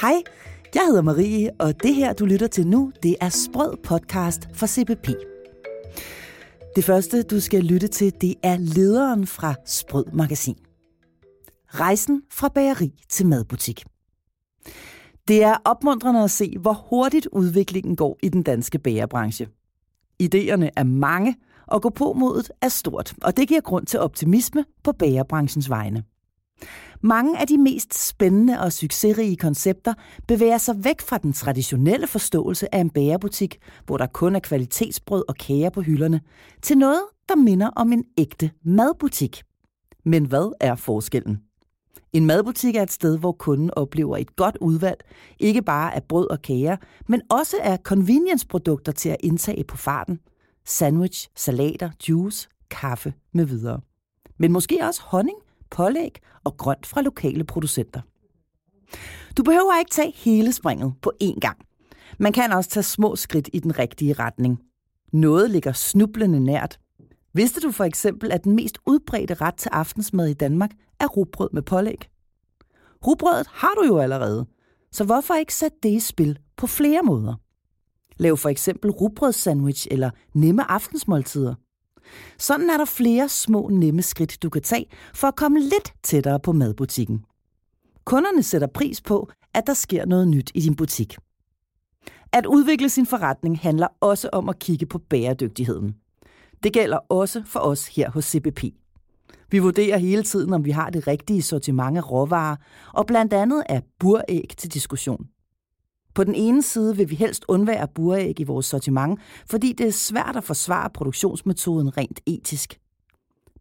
Hej, jeg hedder Marie, og det her, du lytter til nu, det er Sprød podcast for CBP. Det første, du skal lytte til, det er lederen fra Sprød Magasin. Rejsen fra bageri til madbutik. Det er opmuntrende at se, hvor hurtigt udviklingen går i den danske bagerbranche. Ideerne er mange, og gå på modet er stort, og det giver grund til optimisme på bagerbranchens vegne. Mange af de mest spændende og succesrige koncepter bevæger sig væk fra den traditionelle forståelse af en bagerbutik, hvor der kun er kvalitetsbrød og kager på hylderne, til noget, der minder om en ægte madbutik. Men hvad er forskellen? En madbutik er et sted, hvor kunden oplever et godt udvalg, ikke bare af brød og kager, men også af convenience-produkter til at indtage på farten. Sandwich, salater, juice, kaffe med videre. Men måske også honning, pålæg og grønt fra lokale producenter. Du behøver ikke tage hele springet på én gang. Man kan også tage små skridt i den rigtige retning. Noget ligger snublende nært. Vidste du for eksempel, at den mest udbredte ret til aftensmad i Danmark er rugbrød med pålæg? Rugbrødet har du jo allerede, så hvorfor ikke sætte det i spil på flere måder? Lav for eksempel rugbrødssandwich eller nemme aftensmåltider. Sådan er der flere små nemme skridt, du kan tage for at komme lidt tættere på madbutikken. Kunderne sætter pris på, at der sker noget nyt i din butik. At udvikle sin forretning handler også om at kigge på bæredygtigheden. Det gælder også for os her hos CBP. Vi vurderer hele tiden, om vi har det rigtige sortiment af råvarer, og blandt andet er buræg til diskussion. På den ene side vil vi helst undvære buræg i vores sortiment, fordi det er svært at forsvare produktionsmetoden rent etisk.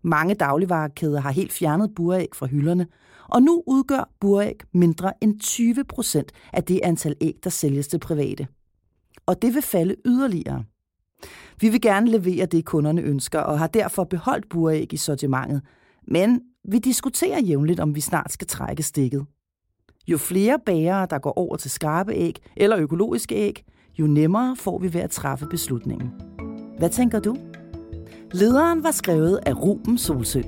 Mange dagligvarekæder har helt fjernet buræg fra hylderne, og nu udgør buræg mindre end 20 procent af det antal æg, der sælges til private. Og det vil falde yderligere. Vi vil gerne levere det, kunderne ønsker, og har derfor beholdt buræg i sortimentet, men vi diskuterer jævnligt, om vi snart skal trække stikket. Jo flere bærere, der går over til skarpe æg eller økologiske æg, jo nemmere får vi ved at træffe beslutningen. Hvad tænker du? Lederen var skrevet af Ruben Solsø.